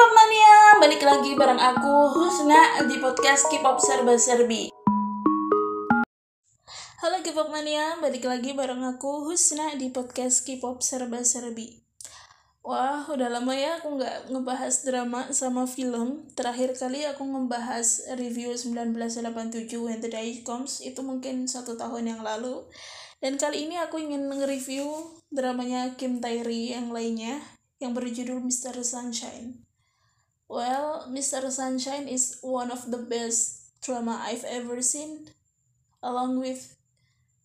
K-pop mania, balik lagi bareng aku Husna di podcast K-pop Serba Serbi. Halo K-pop mania, balik lagi bareng aku Husna di podcast K-pop Serba Serbi. Wah, udah lama ya aku nggak ngebahas drama sama film. Terakhir kali aku ngebahas review 1987 When the Day Comes, itu mungkin satu tahun yang lalu. Dan kali ini aku ingin nge-review dramanya Kim Tae-ri yang lainnya, yang berjudul Mr. Sunshine. Well, Mr. Sunshine is one of the best drama I've ever seen, along with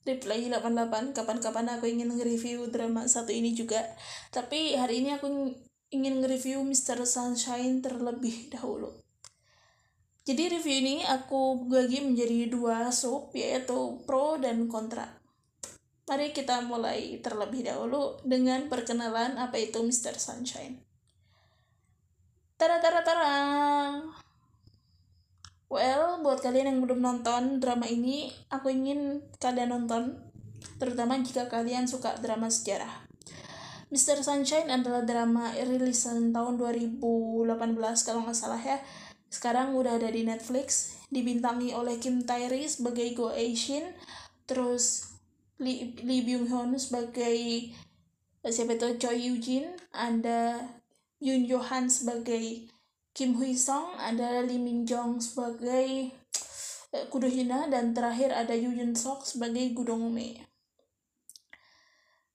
Reply 88 kapan-kapan aku ingin nge-review drama satu ini juga tapi hari ini aku ingin nge-review Mr. Sunshine terlebih dahulu jadi review ini aku bagi menjadi dua sub yaitu pro dan kontra mari kita mulai terlebih dahulu dengan perkenalan apa itu Mr. Sunshine tara tara tara Well, buat kalian yang belum nonton drama ini, aku ingin kalian nonton, terutama jika kalian suka drama sejarah. Mr. Sunshine adalah drama rilisan tahun 2018 kalau nggak salah ya. Sekarang udah ada di Netflix, dibintangi oleh Kim Tae-ri sebagai Go Aishin, terus Lee, Lee Byung Hun sebagai siapa itu Choi Yujin, ada Yoon Johan sebagai Kim Hui Song, ada Lee Min Jong sebagai eh, Kudo Hina, dan terakhir ada Yu Jun Sok sebagai Gudong Me.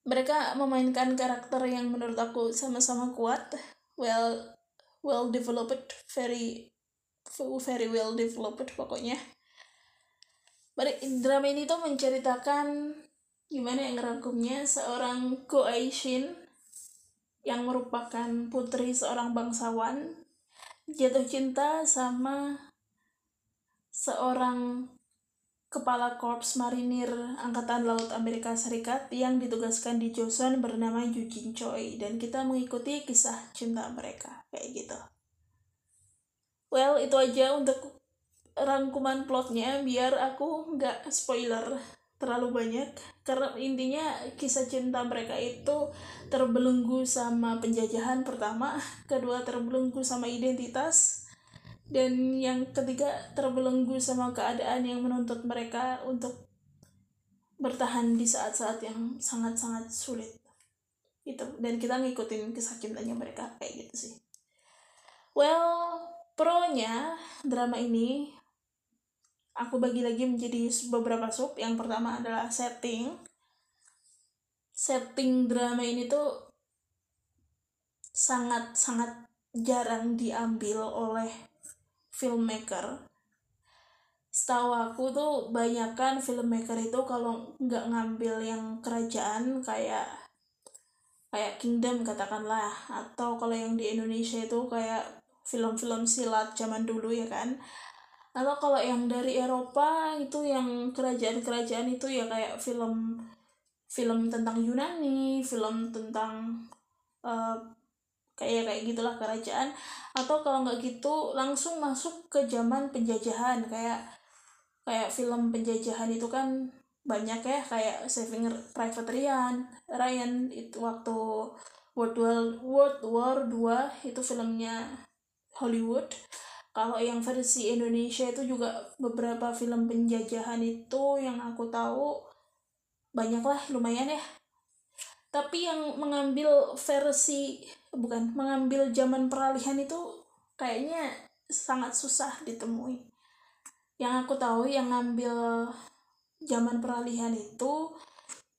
Mereka memainkan karakter yang menurut aku sama-sama kuat, well well developed, very very well developed pokoknya. Drama ini tuh menceritakan gimana yang ngerangkumnya seorang Go Aishin yang merupakan putri seorang bangsawan jatuh cinta sama seorang kepala korps marinir Angkatan Laut Amerika Serikat yang ditugaskan di Joseon bernama Yujin Choi. Dan kita mengikuti kisah cinta mereka kayak gitu. Well, itu aja untuk rangkuman plotnya. Biar aku nggak spoiler terlalu banyak. Karena intinya kisah cinta mereka itu terbelenggu sama penjajahan pertama kedua terbelenggu sama identitas dan yang ketiga terbelenggu sama keadaan yang menuntut mereka untuk bertahan di saat-saat yang sangat-sangat sulit. Itu dan kita ngikutin kisah cintanya mereka kayak gitu sih. Well pro nya drama ini aku bagi lagi menjadi beberapa sub. Yang pertama adalah setting. Setting drama ini tuh sangat-sangat jarang diambil oleh filmmaker. Setahu aku tuh banyakkan filmmaker itu kalau nggak ngambil yang kerajaan kayak kayak Kingdom katakanlah atau kalau yang di Indonesia itu kayak film-film silat zaman dulu ya kan atau kalau yang dari Eropa itu yang kerajaan-kerajaan itu ya kayak film film tentang Yunani film tentang uh, kayak kayak gitulah kerajaan. Atau kalau nggak gitu langsung masuk ke zaman penjajahan. Kayak kayak film penjajahan itu kan banyak ya kayak Saving Private Ryan Ryan itu waktu World War World War 2 itu filmnya Hollywood kalau yang versi Indonesia itu juga beberapa film penjajahan itu yang aku tahu banyak lah lumayan ya tapi yang mengambil versi bukan mengambil zaman peralihan itu kayaknya sangat susah ditemui yang aku tahu yang ngambil zaman peralihan itu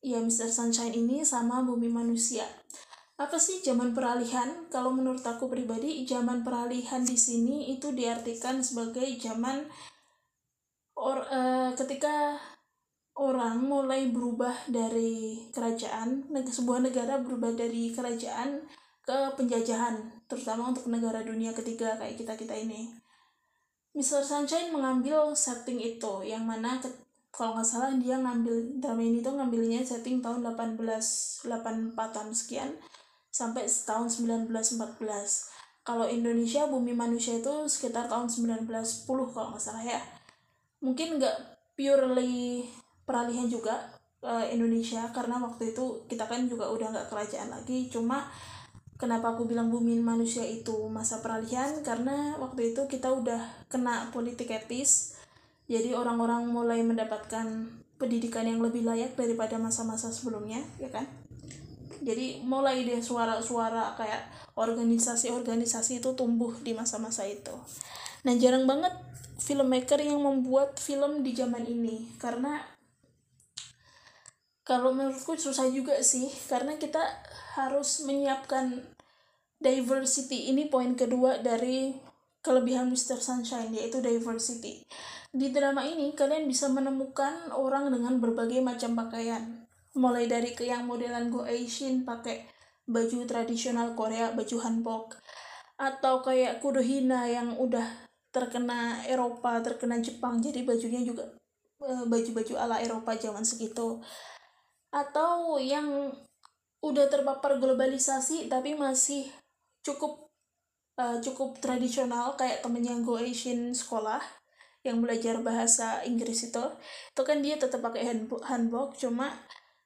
ya Mr. Sunshine ini sama Bumi Manusia apa sih zaman peralihan? Kalau menurut aku pribadi, zaman peralihan di sini itu diartikan sebagai zaman or, uh, ketika orang mulai berubah dari kerajaan, sebuah negara berubah dari kerajaan ke penjajahan, terutama untuk negara dunia ketiga kayak kita-kita ini. Mr. Sunshine mengambil setting itu, yang mana kalau nggak salah dia ngambil drama ini tuh ngambilnya setting tahun 1884-an sekian sampai tahun 1914 kalau Indonesia bumi manusia itu sekitar tahun 1910 kalau nggak salah ya. Mungkin nggak purely peralihan juga uh, Indonesia karena waktu itu kita kan juga udah nggak kerajaan lagi. Cuma kenapa aku bilang bumi manusia itu masa peralihan? Karena waktu itu kita udah kena politik etis. Jadi orang-orang mulai mendapatkan pendidikan yang lebih layak daripada masa-masa sebelumnya ya kan jadi mulai deh suara-suara kayak organisasi-organisasi itu tumbuh di masa-masa itu. Nah jarang banget filmmaker yang membuat film di zaman ini. Karena kalau menurutku susah juga sih. Karena kita harus menyiapkan diversity ini poin kedua dari kelebihan Mr. Sunshine yaitu diversity. Di drama ini kalian bisa menemukan orang dengan berbagai macam pakaian mulai dari ke yang modelan go Asian pakai baju tradisional Korea baju hanbok. Atau kayak kudohina yang udah terkena Eropa terkena Jepang jadi bajunya juga eh, baju-baju ala Eropa zaman segitu. Atau yang udah terpapar globalisasi tapi masih cukup uh, cukup tradisional kayak temennya Go Asian sekolah yang belajar bahasa Inggris itu. Itu kan dia tetap pakai handbook, handbook cuma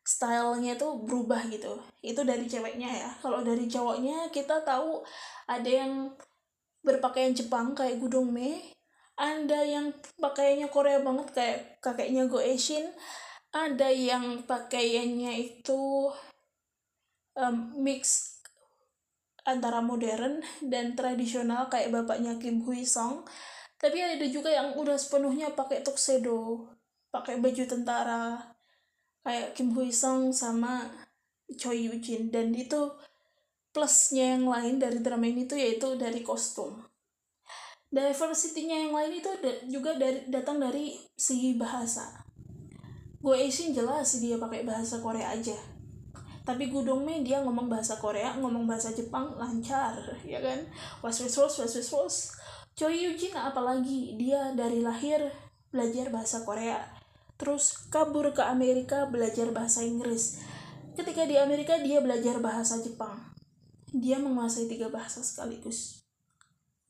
stylenya tuh berubah gitu. Itu dari ceweknya ya. Kalau dari cowoknya kita tahu ada yang berpakaian Jepang kayak Gudong Me ada yang pakaiannya Korea banget kayak kakeknya Go Asian ada yang pakaiannya itu um, mix antara modern dan tradisional kayak bapaknya Kim Hui Song tapi ada juga yang udah sepenuhnya pakai tuxedo pakai baju tentara kayak Kim Hui Song sama Choi Yoo Jin. Dan itu plusnya yang lain dari drama ini tuh yaitu dari kostum. Diversity-nya yang lain itu juga dari datang dari segi bahasa. Gue Asian jelas dia pakai bahasa Korea aja. Tapi Gudongme dia ngomong bahasa Korea ngomong bahasa Jepang lancar ya kan? Was was was was was was. Choi Yujin apalagi? Dia dari lahir belajar bahasa Korea terus kabur ke Amerika belajar bahasa Inggris. Ketika di Amerika dia belajar bahasa Jepang. Dia menguasai tiga bahasa sekaligus.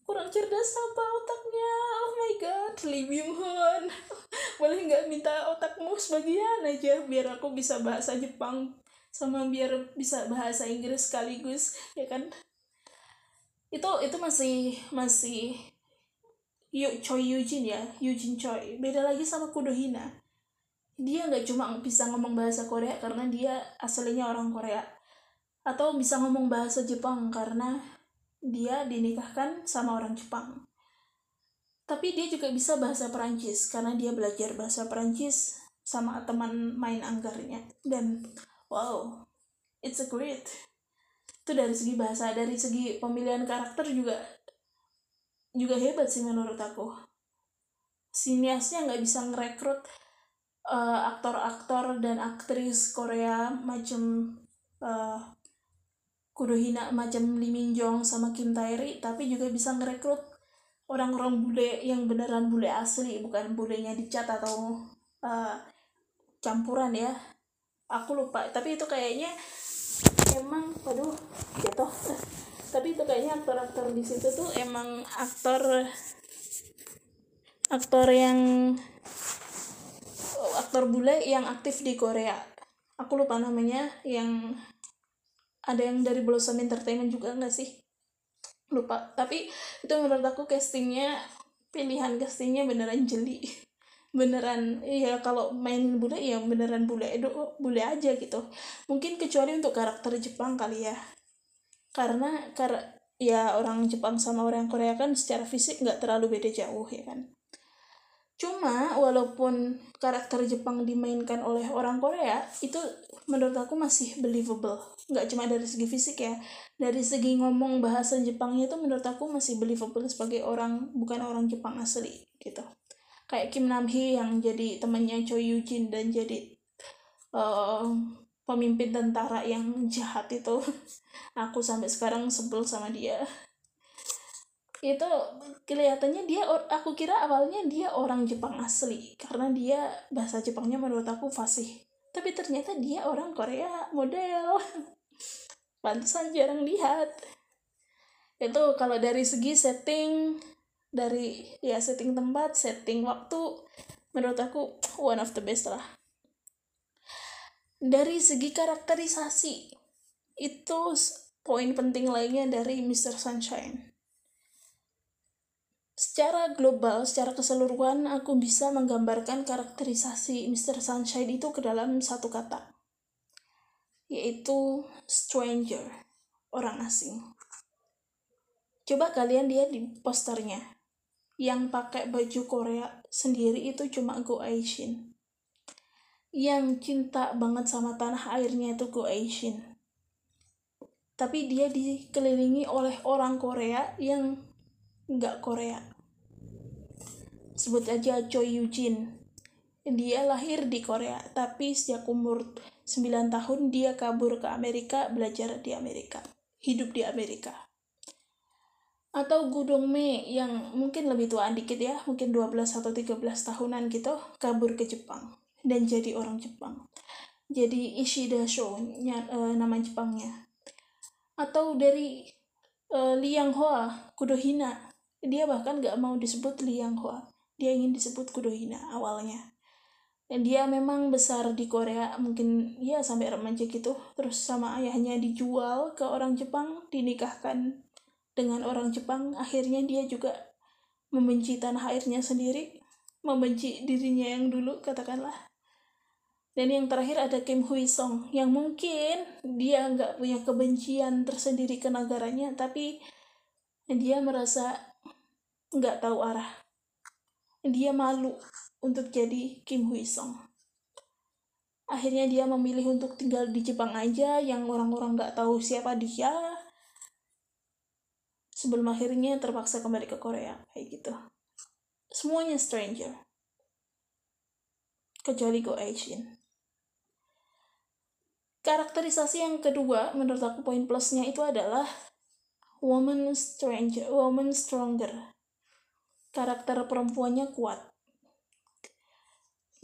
Kurang cerdas apa otaknya? Oh my god Lee Byung Hun. Boleh nggak minta otakmu sebagian aja biar aku bisa bahasa Jepang sama biar bisa bahasa Inggris sekaligus ya kan? Itu itu masih masih Yu Choi Eugene ya Eugene Choi. Beda lagi sama Kudohina dia nggak cuma bisa ngomong bahasa Korea karena dia aslinya orang Korea atau bisa ngomong bahasa Jepang karena dia dinikahkan sama orang Jepang. Tapi dia juga bisa bahasa Perancis karena dia belajar bahasa Perancis sama teman main anggarnya. Dan wow, it's a great. Itu dari segi bahasa, dari segi pemilihan karakter juga juga hebat sih menurut aku. Siniasnya nggak bisa ngerekrut uh, aktor-aktor dan aktris Korea macam uh, kudohina macam Lee Min Jong sama Kim Tae-ri tapi juga bisa ngerekrut orang-orang bule yang beneran bule asli bukan bulenya dicat atau uh, campuran ya. Aku lupa tapi itu kayaknya emang aduh jatuh. Tapi itu kayaknya aktor-aktor di situ tuh emang aktor aktor yang aktor bule yang aktif di Korea. Aku lupa namanya yang ada yang dari Blossom Entertainment juga nggak sih? Lupa. Tapi itu menurut aku castingnya pilihan castingnya beneran jeli. Beneran iya kalau main bule ya beneran bule itu bule aja gitu. Mungkin kecuali untuk karakter Jepang kali ya. Karena kar ya orang Jepang sama orang Korea kan secara fisik nggak terlalu beda jauh ya kan Cuma walaupun karakter Jepang dimainkan oleh orang Korea itu menurut aku masih believable. Nggak cuma dari segi fisik ya, dari segi ngomong bahasa Jepangnya itu menurut aku masih believable sebagai orang bukan orang Jepang asli gitu. Kayak Kim Nam Hee yang jadi temannya Choi Yoo Jin dan jadi uh, pemimpin tentara yang jahat itu. aku sampai sekarang sebel sama dia itu kelihatannya dia aku kira awalnya dia orang Jepang asli karena dia bahasa Jepangnya menurut aku fasih tapi ternyata dia orang Korea model pantesan jarang lihat itu kalau dari segi setting dari ya setting tempat setting waktu menurut aku one of the best lah dari segi karakterisasi itu poin penting lainnya dari Mr. Sunshine. Secara global, secara keseluruhan, aku bisa menggambarkan karakterisasi Mr. Sunshine itu ke dalam satu kata, yaitu stranger, orang asing. Coba kalian lihat di posternya, yang pakai baju Korea sendiri itu cuma Go Asian. Yang cinta banget sama tanah airnya itu Go Asian. Tapi dia dikelilingi oleh orang Korea yang nggak Korea. Sebut aja Choi Yujin. Dia lahir di Korea, tapi sejak umur 9 tahun dia kabur ke Amerika belajar di Amerika. Hidup di Amerika atau Gudong Me yang mungkin lebih tuaan dikit ya, mungkin 12 atau 13 tahunan gitu, kabur ke Jepang dan jadi orang Jepang. Jadi Ishida Show nya, e, nama Jepangnya. Atau dari e, Liang Hoa, Kudohina. Dia bahkan gak mau disebut Liang Hoa. Dia ingin disebut Kudohina awalnya. Dan dia memang besar di Korea, mungkin ya sampai remaja gitu. Terus sama ayahnya dijual ke orang Jepang, dinikahkan dengan orang Jepang akhirnya dia juga membenci tanah airnya sendiri membenci dirinya yang dulu katakanlah dan yang terakhir ada Kim Hui Song yang mungkin dia nggak punya kebencian tersendiri ke negaranya tapi dia merasa nggak tahu arah. Dia malu untuk jadi Kim Hui Song akhirnya dia memilih untuk tinggal di Jepang aja yang orang-orang nggak tahu siapa dia. Sebelum akhirnya terpaksa kembali ke Korea kayak gitu. Semuanya stranger. Kecuali Go Asian karakterisasi yang kedua menurut aku poin plusnya itu adalah woman stranger woman stronger karakter perempuannya kuat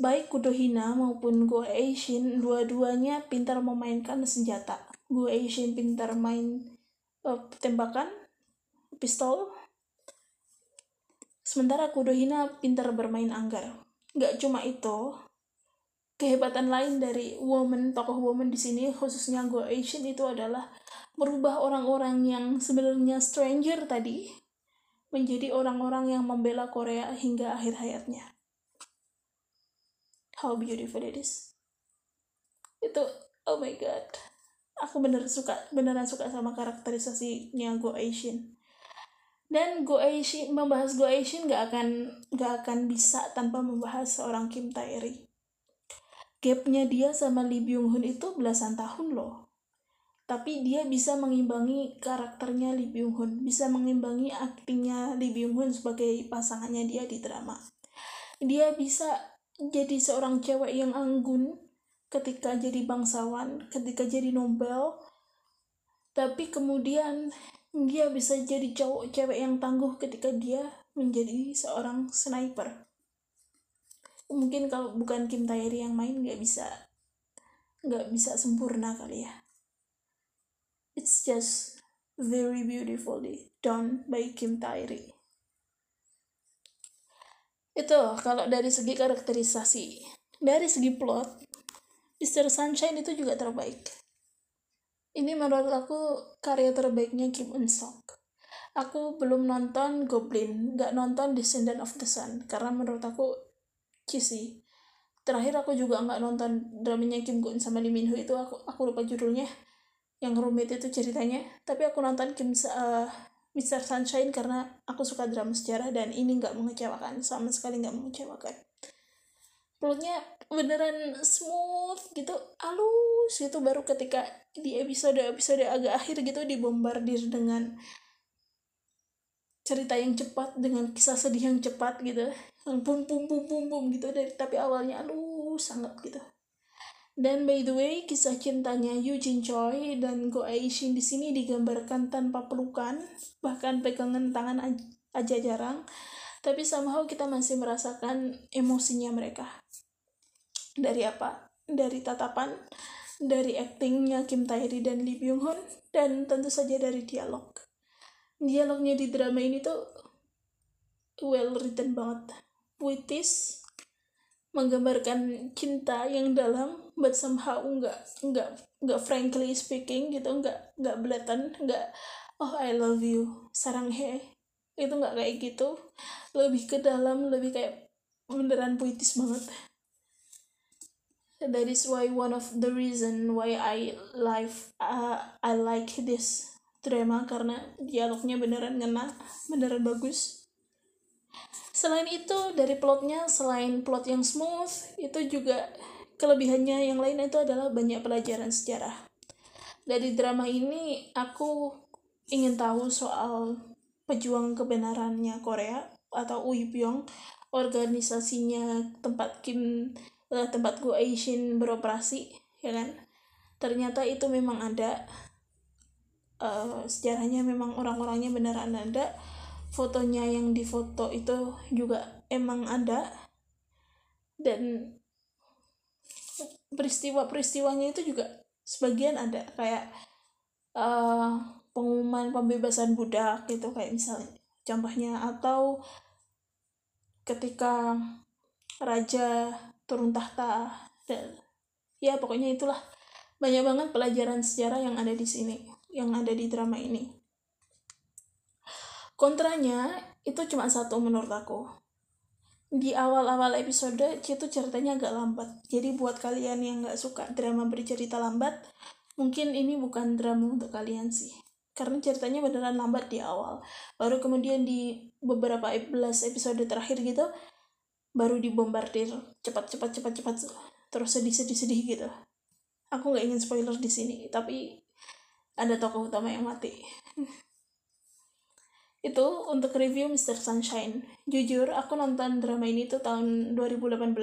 baik Kudohina maupun Go Asian dua-duanya pintar memainkan senjata Go Asian pintar main uh, tembakan pistol. Sementara Kudohina pintar bermain anggar. Gak cuma itu, kehebatan lain dari woman, tokoh woman di sini, khususnya Go Asian itu adalah merubah orang-orang yang sebenarnya stranger tadi menjadi orang-orang yang membela Korea hingga akhir hayatnya. How beautiful it is. Itu, oh my god. Aku bener suka, beneran suka sama karakterisasinya Go Asian dan Go Asian membahas Go Asian gak akan gak akan bisa tanpa membahas seorang Kim Tae-ri. Gapnya dia sama Lee Byung Hun itu belasan tahun loh. Tapi dia bisa mengimbangi karakternya Lee Byung Hun, bisa mengimbangi aktingnya Lee Byung Hun sebagai pasangannya dia di drama. Dia bisa jadi seorang cewek yang anggun ketika jadi bangsawan, ketika jadi Nobel, tapi kemudian dia bisa jadi cowok cewek yang tangguh ketika dia menjadi seorang sniper. Mungkin kalau bukan Kim Tae yang main nggak bisa nggak bisa sempurna kali ya it's just very beautifully done by Kim Tae itu kalau dari segi karakterisasi dari segi plot Mr. Sunshine itu juga terbaik ini menurut aku karya terbaiknya Kim Eun Sok. Aku belum nonton Goblin, nggak nonton Descendant of the Sun, karena menurut aku cheesy. Terakhir aku juga nggak nonton dramanya Kim Gun sama Lee Min Ho itu aku aku lupa judulnya yang rumit itu ceritanya. Tapi aku nonton Kim uh, eh, Mr. Sunshine karena aku suka drama sejarah dan ini nggak mengecewakan sama sekali nggak mengecewakan. Plotnya beneran smooth gitu halus itu baru ketika di episode episode agak akhir gitu dibombardir dengan cerita yang cepat dengan kisah sedih yang cepat gitu. Yang bum bum bum bum gitu. Dari tapi awalnya halus sangat gitu dan by the way kisah cintanya Eugene Choi dan Go Aishin di sini digambarkan tanpa pelukan bahkan pegangan tangan aja jarang. Tapi somehow kita masih merasakan emosinya mereka. Dari apa? Dari tatapan dari aktingnya Kim Tae-ri dan Lee Byung Hun dan tentu saja dari dialog. Dialognya di drama ini tuh well written banget. Puitis menggambarkan cinta yang dalam but somehow nggak nggak nggak frankly speaking gitu nggak nggak blatant nggak oh I love you sarang he. Itu nggak kayak gitu. Lebih ke dalam lebih kayak beneran puitis banget. That is why one of the reason why I live uh, I like this drama karena dialognya beneran ngena beneran bagus. Selain itu dari plotnya selain plot yang smooth itu juga kelebihannya yang lain itu adalah banyak pelajaran sejarah. Dari drama ini aku ingin tahu soal pejuang kebenarannya Korea atau Uyipyong organisasinya tempat Kim uh, tempat Go Asian beroperasi ya kan? Ternyata itu memang ada. Uh, sejarahnya memang orang-orangnya beneran ada. Fotonya yang difoto itu juga emang ada. Dan peristiwa-peristiwanya itu juga sebagian ada kayak uh, pengumuman pembebasan budak gitu kayak misalnya contohnya atau ketika raja turun tahta dan ya pokoknya itulah. Banyak banget pelajaran sejarah yang ada di sini yang ada di drama ini. Kontranya itu cuma satu menurut aku di awal-awal episode itu ceritanya agak lambat. Jadi buat kalian yang nggak suka drama bercerita lambat mungkin ini bukan drama untuk kalian sih. Karena ceritanya beneran lambat di awal. Baru kemudian di beberapa belas episode terakhir gitu baru dibombardir. Cepat cepat cepat cepat. Terus sedih sedih sedih gitu. Aku nggak ingin spoiler di sini tapi ada tokoh utama yang mati itu untuk review Mr. Sunshine. Jujur aku nonton drama ini tuh tahun 2018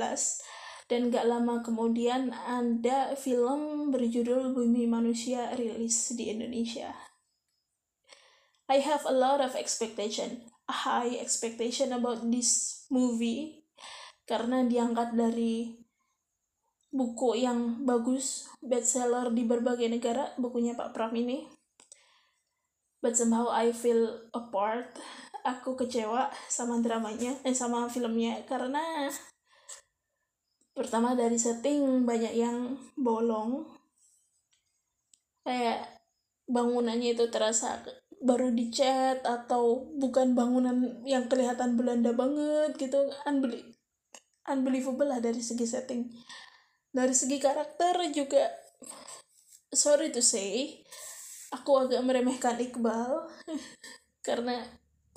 dan gak lama kemudian ada film berjudul Bumi Manusia rilis di Indonesia. I have a lot of expectation a high expectation about this movie. Karena diangkat dari buku yang bagus bestseller di berbagai negara bukunya Pak Pram ini but somehow I feel apart. Aku kecewa sama dramanya eh sama filmnya. Karena pertama dari setting banyak yang bolong. Kayak bangunannya itu terasa baru dicat atau bukan bangunan yang kelihatan Belanda banget gitu. Unbelievable unbelievable lah dari segi setting. Dari segi karakter juga sorry to say aku agak meremehkan Iqbal karena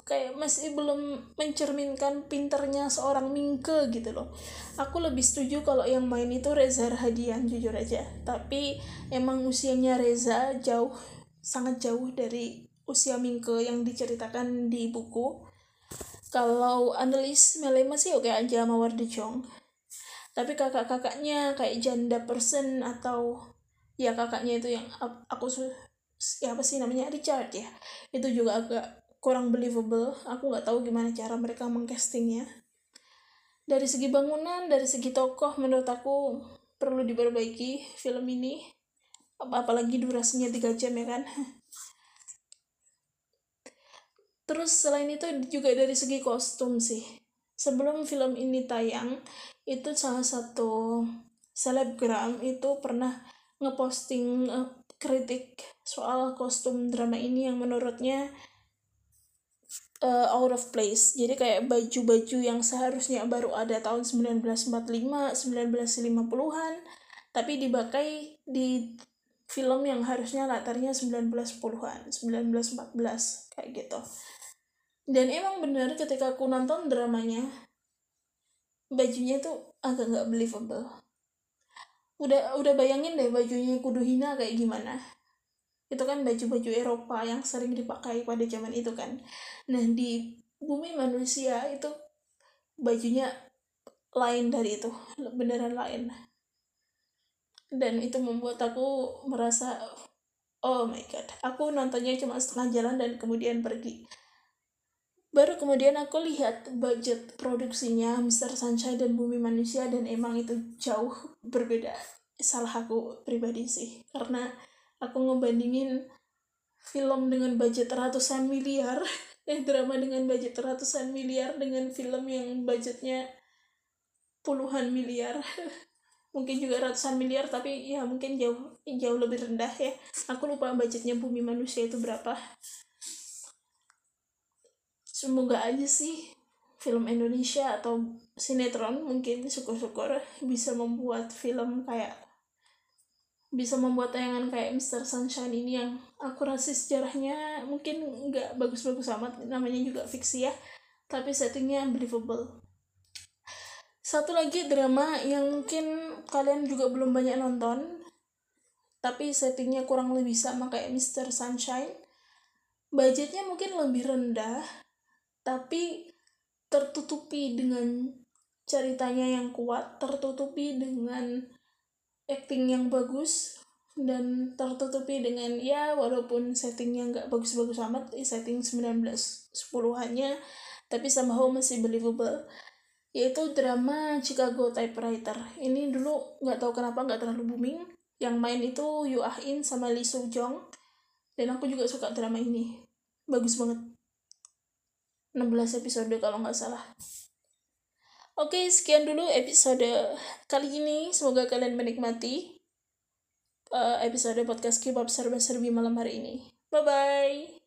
kayak masih belum mencerminkan pinternya seorang Mingke gitu loh. Aku lebih setuju kalau yang main itu Reza Rahadian jujur aja. Tapi emang usianya Reza jauh sangat jauh dari usia Mingke yang diceritakan di buku. Kalau analis Melema sih oke aja sama Wardi Chong tapi kakak-kakaknya kayak janda person atau ya kakaknya itu yang aku ya apa sih namanya Richard ya. Itu juga agak kurang believable. Aku nggak tahu gimana cara mereka mengcastingnya. Dari segi bangunan dari segi tokoh menurut aku perlu diperbaiki film ini. Apalagi durasinya tiga jam ya kan. Terus selain itu juga dari segi kostum sih. Sebelum film ini tayang itu salah satu selebgram itu pernah ngeposting uh, kritik soal kostum drama ini yang menurutnya uh, out of place. Jadi kayak baju-baju yang seharusnya baru ada tahun 1945, 1950-an, tapi dipakai di film yang harusnya latarnya 1910-an, 1914 kayak gitu dan emang bener ketika aku nonton dramanya bajunya tuh agak nggak believable udah udah bayangin deh bajunya kudu hina kayak gimana. Itu kan baju-baju Eropa yang sering dipakai pada zaman itu kan. Nah di bumi manusia itu bajunya lain dari itu. Beneran lain. Dan itu membuat aku merasa oh my god aku nontonnya cuma setengah jalan dan kemudian pergi baru kemudian aku lihat budget produksinya Mr. Sunshine dan Bumi Manusia dan emang itu jauh berbeda. Salah aku pribadi sih karena aku ngebandingin film dengan budget ratusan miliar eh drama dengan budget ratusan miliar dengan film yang budgetnya puluhan miliar. Mungkin juga ratusan miliar tapi ya mungkin jauh jauh lebih rendah ya. Aku lupa budgetnya bumi manusia itu berapa semoga aja sih film Indonesia atau sinetron mungkin syukur-syukur bisa membuat film kayak bisa membuat tayangan kayak Mr. Sunshine ini yang aku rasa sejarahnya mungkin nggak bagus-bagus amat namanya juga fiksi ya tapi settingnya believable satu lagi drama yang mungkin kalian juga belum banyak nonton tapi settingnya kurang lebih sama kayak Mr. Sunshine budgetnya mungkin lebih rendah tapi tertutupi dengan ceritanya yang kuat, tertutupi dengan acting yang bagus, dan tertutupi dengan ya walaupun settingnya nggak bagus-bagus amat, setting 1910-annya, tapi somehow masih believable yaitu drama Chicago Typewriter. Ini dulu nggak tahu kenapa nggak terlalu booming. Yang main itu Yu Ah In sama Lee Soo Jong dan aku juga suka drama ini. Bagus banget 16 episode kalau nggak salah. Oke, sekian dulu episode kali ini. Semoga kalian menikmati uh, episode podcast Kebab Serba Serbi malam hari ini. Bye-bye.